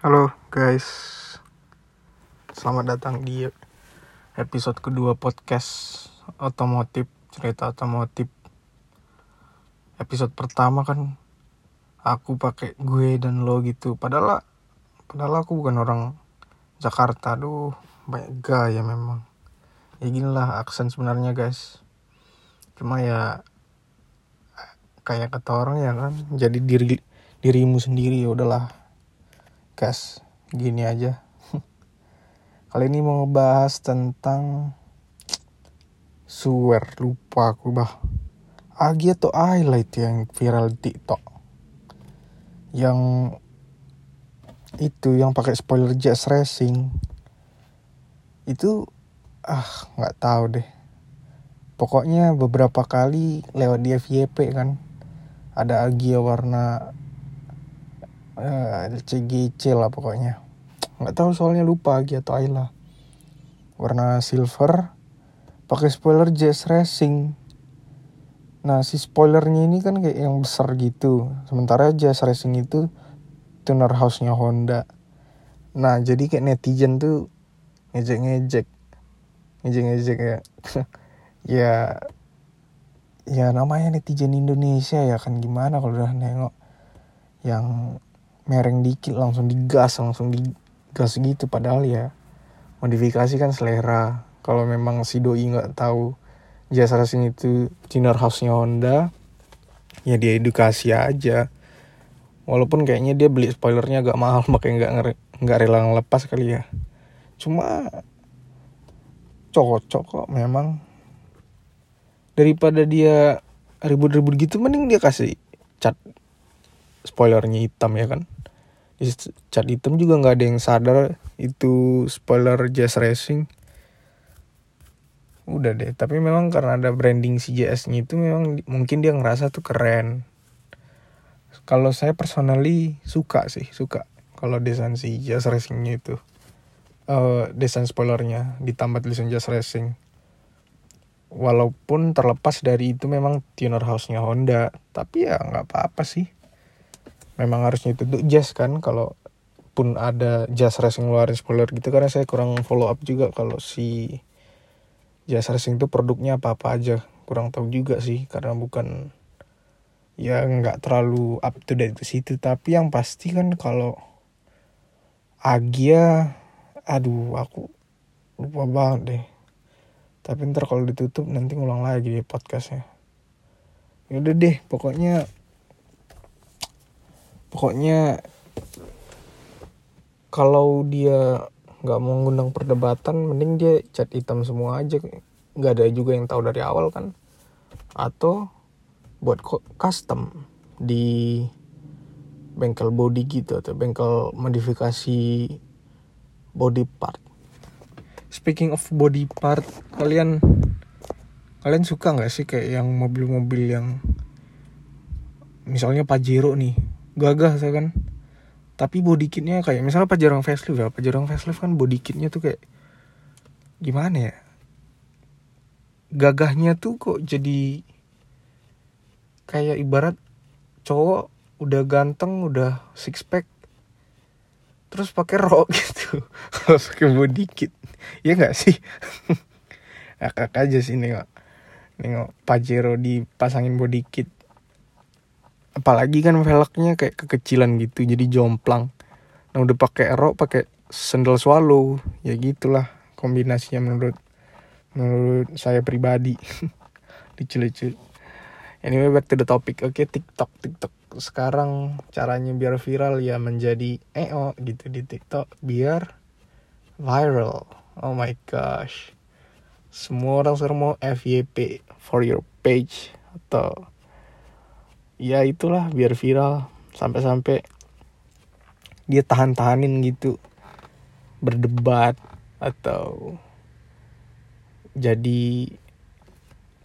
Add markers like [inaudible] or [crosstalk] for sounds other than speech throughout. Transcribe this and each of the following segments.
Halo guys, selamat datang di episode kedua podcast otomotif cerita otomotif. Episode pertama kan aku pakai gue dan lo gitu, padahal padahal aku bukan orang Jakarta, aduh banyak gaya memang. Ya gini lah aksen sebenarnya guys. Cuma ya kayak kata orang ya kan, jadi diri dirimu sendiri ya udahlah podcast gini aja. Kali ini mau ngebahas tentang swear lupa aku bah. Agi atau highlight yang viral di TikTok. Yang itu yang pakai spoiler jazz racing. Itu ah nggak tahu deh. Pokoknya beberapa kali lewat di FYP kan ada Agia warna uh, eh, CGC lah pokoknya. Nggak tahu soalnya lupa lagi atau Ayla warna silver pakai spoiler Jazz Racing. Nah si spoilernya ini kan kayak yang besar gitu. Sementara Jazz Racing itu tuner house-nya Honda. Nah jadi kayak netizen tuh ngejek-ngejek. Ngejek-ngejek ya. [laughs] Ya ya namanya netizen Indonesia ya kan gimana kalau udah nengok yang mereng dikit langsung digas langsung digas gitu. Padahal ya modifikasi kan selera. Kalau memang si doi nggak tahu jasa racing itu Ciner house-nya Honda ya dia edukasi aja. Walaupun kayaknya dia beli spoilernya agak mahal [laughs] makanya nggak nggak rela ngelepas kali ya. Cuma cocok kok memang. Daripada dia ribut-ribut gitu mending dia kasih cat spoilernya hitam ya kan cat hitam juga nggak ada yang sadar itu spoiler Jazz Racing. Udah deh tapi memang karena ada branding si JS nya itu memang mungkin dia ngerasa tuh keren. Kalau saya personally suka sih suka kalau desain si Jazz Racingnya itu. Uh, desain spoilernya ditambah tulisan Jazz Racing. Walaupun terlepas dari itu memang tuner house-nya Honda tapi ya nggak apa-apa sih memang harusnya itu. Untuk jazz kan kalau pun ada jazz racing ngeluarin spoiler gitu karena saya kurang follow up juga kalau si jazz racing itu produknya apa apa aja. Kurang tahu juga sih karena bukan ya nggak terlalu up to date ke situ. Tapi yang pasti kan kalau Agia aduh aku lupa banget deh. Tapi ntar kalau ditutup nanti ngulang lagi di podcastnya. Yaudah deh pokoknya pokoknya kalau dia nggak mau ngundang perdebatan mending dia cat hitam semua aja. Nggak ada juga yang tahu dari awal kan? Atau buat custom di bengkel body gitu atau bengkel modifikasi body part. Speaking of body part kalian kalian suka nggak sih kayak yang mobil-mobil yang misalnya Pajero nih gagah saya kan. Tapi body kitnya kayak misalnya Pajero facelift ya Pajero facelift kan body kitnya tuh kayak gimana ya? Gagahnya tuh kok jadi kayak ibarat cowok udah ganteng udah six pack terus pakai [laughs] rok gitu. Pakai body kit ya nggak sih? [laughs] Akak aja sih nengok nengok Pajero dipasangin body kit apalagi kan velgnya kayak kekecilan gitu jadi jomplang. Nah udah pakai rok pakai sandal swallow. Ya gitulah kombinasinya menurut menurut saya pribadi. [laughs] Lucu-lucu. Anyway back to the topic. Oke okay, tiktok tiktok. Sekarang caranya biar viral ya menjadi eo gitu di tiktok biar viral. Oh my gosh. Semua orang sekarang mau FYP for your page atau ya itulah biar viral. Sampai-sampai dia tahan-tahanin gitu. Berdebat atau jadi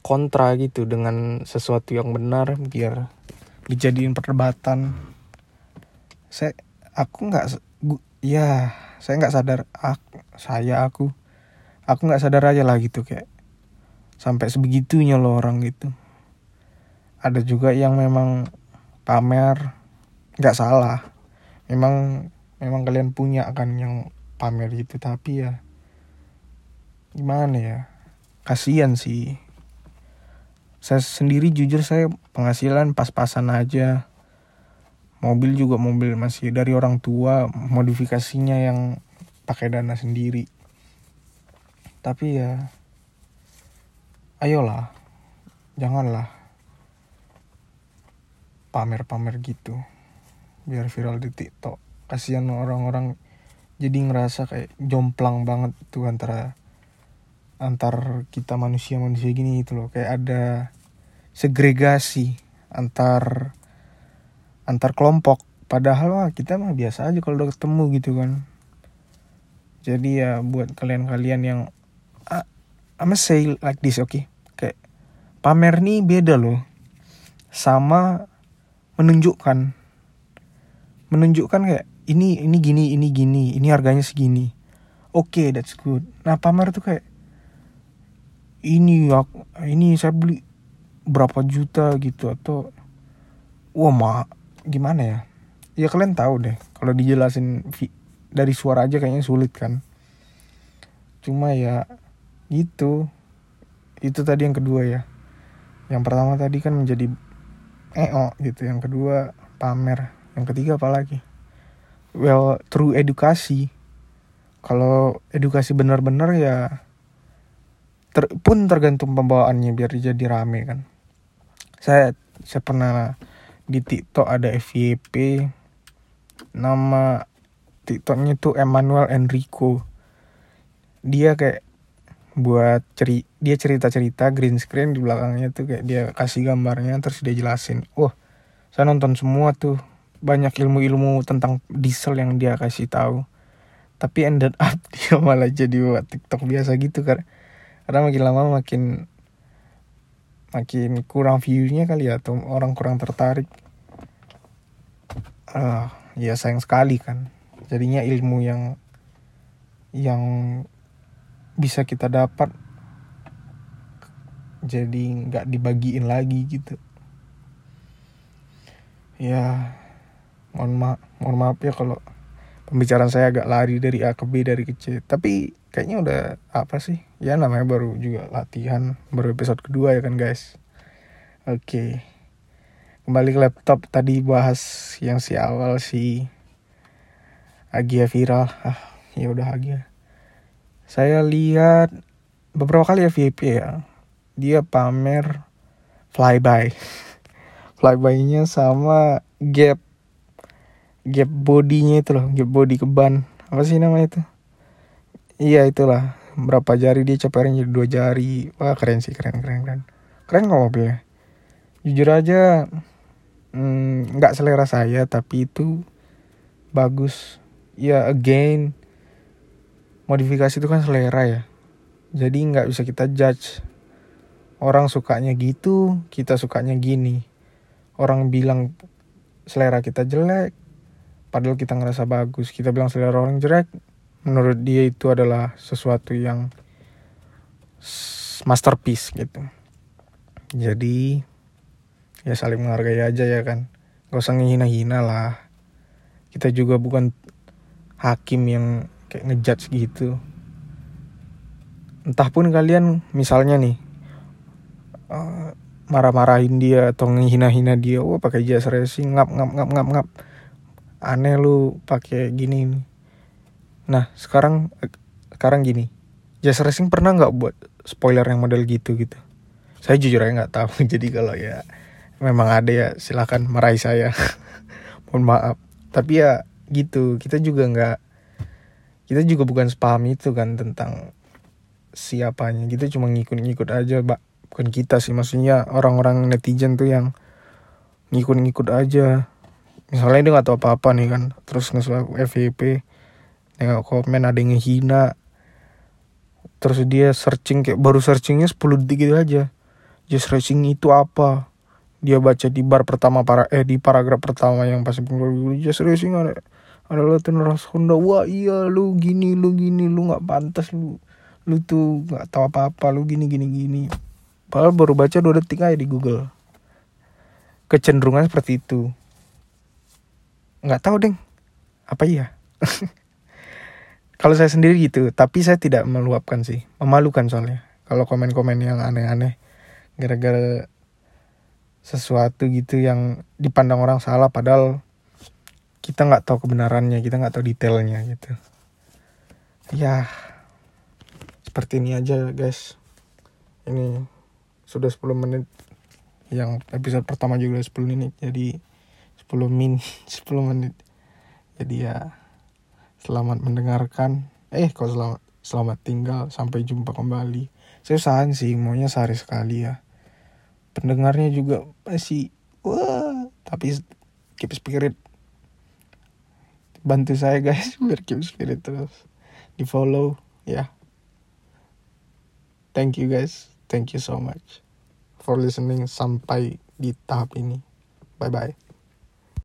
kontra gitu dengan sesuatu yang benar biar dijadiin perdebatan. Saya aku nggak ya saya nggak sadar aku, saya aku aku nggak sadar aja lah gitu kayak. Sampai sebegitunya loh orang gitu ada juga yang memang pamer nggak salah. Memang memang kalian punya kan yang pamer gitu tapi ya gimana ya? Kasihan sih. Saya sendiri jujur saya penghasilan pas-pasan aja. Mobil juga mobil masih dari orang tua modifikasinya yang pakai dana sendiri. Tapi ya ayolah janganlah pamer-pamer gitu. Biar viral di TikTok. Kasihan orang-orang jadi ngerasa kayak jomplang banget tuh antara antar kita manusia manusia gini itu loh. Kayak ada segregasi antar antar kelompok. Padahal mah kita mah biasa aja kalau udah ketemu gitu kan. Jadi ya buat kalian-kalian yang uh, I'm say like this oke. Okay? kayak pamer nih beda loh. Sama menunjukkan menunjukkan kayak ini ini gini ini gini ini harganya segini. Oke okay, that's good. Nah pamer tuh kayak ini ini saya beli berapa juta gitu atau wah mah gimana ya? Ya kalian tahu deh kalau dijelasin dari suara aja kayaknya sulit kan. Cuma ya gitu. Itu tadi yang kedua ya. Yang pertama tadi kan menjadi eo gitu yang kedua pamer yang ketiga apa lagi? Well through edukasi. Kalau edukasi benar-benar ya ter, pun tergantung pembawaannya biar jadi rame kan. Saya saya pernah di TikTok ada FYP nama TikToknya tuh Emmanuel Enrico. Dia kayak buat ceri dia cerita cerita green screen di belakangnya tuh kayak dia kasih gambarnya terus dia jelasin oh saya nonton semua tuh banyak ilmu-ilmu tentang diesel yang dia kasih tahu. Tapi ended up [laughs] dia malah jadi buat TikTok biasa gitu kan karena makin lama makin makin kurang viewnya kali ya atau orang kurang tertarik. Uh, ya sayang sekali kan. Jadinya ilmu yang yang bisa kita dapat jadi nggak dibagiin lagi gitu. Ya mohon maaf mohon maaf ya kalau pembicaraan saya agak lari dari A ke B dari kecil tapi kayaknya udah apa sih? Ya namanya baru juga latihan baru episode kedua ya kan guys? Oke. Kembali ke laptop tadi bahas yang si awal si Agia viral. Ah ya udah Agia saya lihat beberapa kali ya VIP ya. Dia pamer flyby. [laughs] Flyby-nya sama gap gap bodinya itu loh gap body ke ban apa sih namanya itu? Iya itulah. Berapa jari dia caperin jadi dua jari. Wah keren sih keren keren keren. Keren kok mobilnya jujur aja mm, nggak mm, selera saya tapi itu bagus. Ya again modifikasi itu kan selera ya. Jadi nggak bisa kita judge. Orang sukanya gitu kita sukanya gini. Orang bilang selera kita jelek padahal kita ngerasa bagus. Kita bilang selera orang jelek menurut dia itu adalah sesuatu yang masterpiece gitu. Jadi ya saling menghargai aja ya kan. Gak usah ngehina-hina lah. Kita juga bukan hakim yang kayak ngejudge gitu entah pun kalian misalnya nih uh, marah-marahin dia atau ngehina-hina dia oh pakai jas racing ngap ngap ngap ngap ngap aneh lu pakai gini Nah sekarang sekarang gini, Jazz Racing pernah nggak buat spoiler yang model gitu gitu? Saya jujur aja nggak tahu. [laughs] Jadi kalau ya memang ada ya silakan marahi saya. [laughs] Mohon maaf. Tapi ya gitu, kita juga nggak kita juga bukan spam itu kan tentang siapanya. Kita cuma ngikut-ngikut aja, Pak. Bukan kita sih, maksudnya orang-orang netizen tuh yang ngikut-ngikut aja. Misalnya dia nggak tahu apa-apa nih kan, terus nge FVP nengok komen ada yang hina terus dia searching kayak baru searchingnya 10 detik gitu aja just racing itu apa dia baca di bar pertama para eh di paragraf pertama yang pasti just racing ada adalah teneras Honda wah iya lu gini lu gini lu nggak pantas lu lu tuh nggak tahu apa apa lu gini gini gini. Padahal baru baca dua detik aja di Google. Kecenderungan seperti itu. Nggak tahu deng. Apa iya? [laughs] Kalau saya sendiri gitu tapi saya tidak meluapkan sih. Memalukan soalnya. Kalau komen-komen yang aneh-aneh gara-gara sesuatu gitu yang dipandang orang salah padahal kita nggak tahu kebenarannya kita nggak tahu detailnya gitu. Ya seperti ini aja guys. Ini sudah 10 menit. Yang episode pertama juga 10 menit jadi 10 min [laughs] 10 menit. Jadi ya selamat mendengarkan. Eh kok selamat selamat tinggal. Sampai jumpa kembali. Saya usahain sih maunya sehari sekali ya. Pendengarnya juga masih wah tapi keep spirit bantu saya guys [laughs] biar keep spirit terus. Di follow ya. Yeah. thank you guys. Thank you so much for listening sampai di tahap ini. Bye bye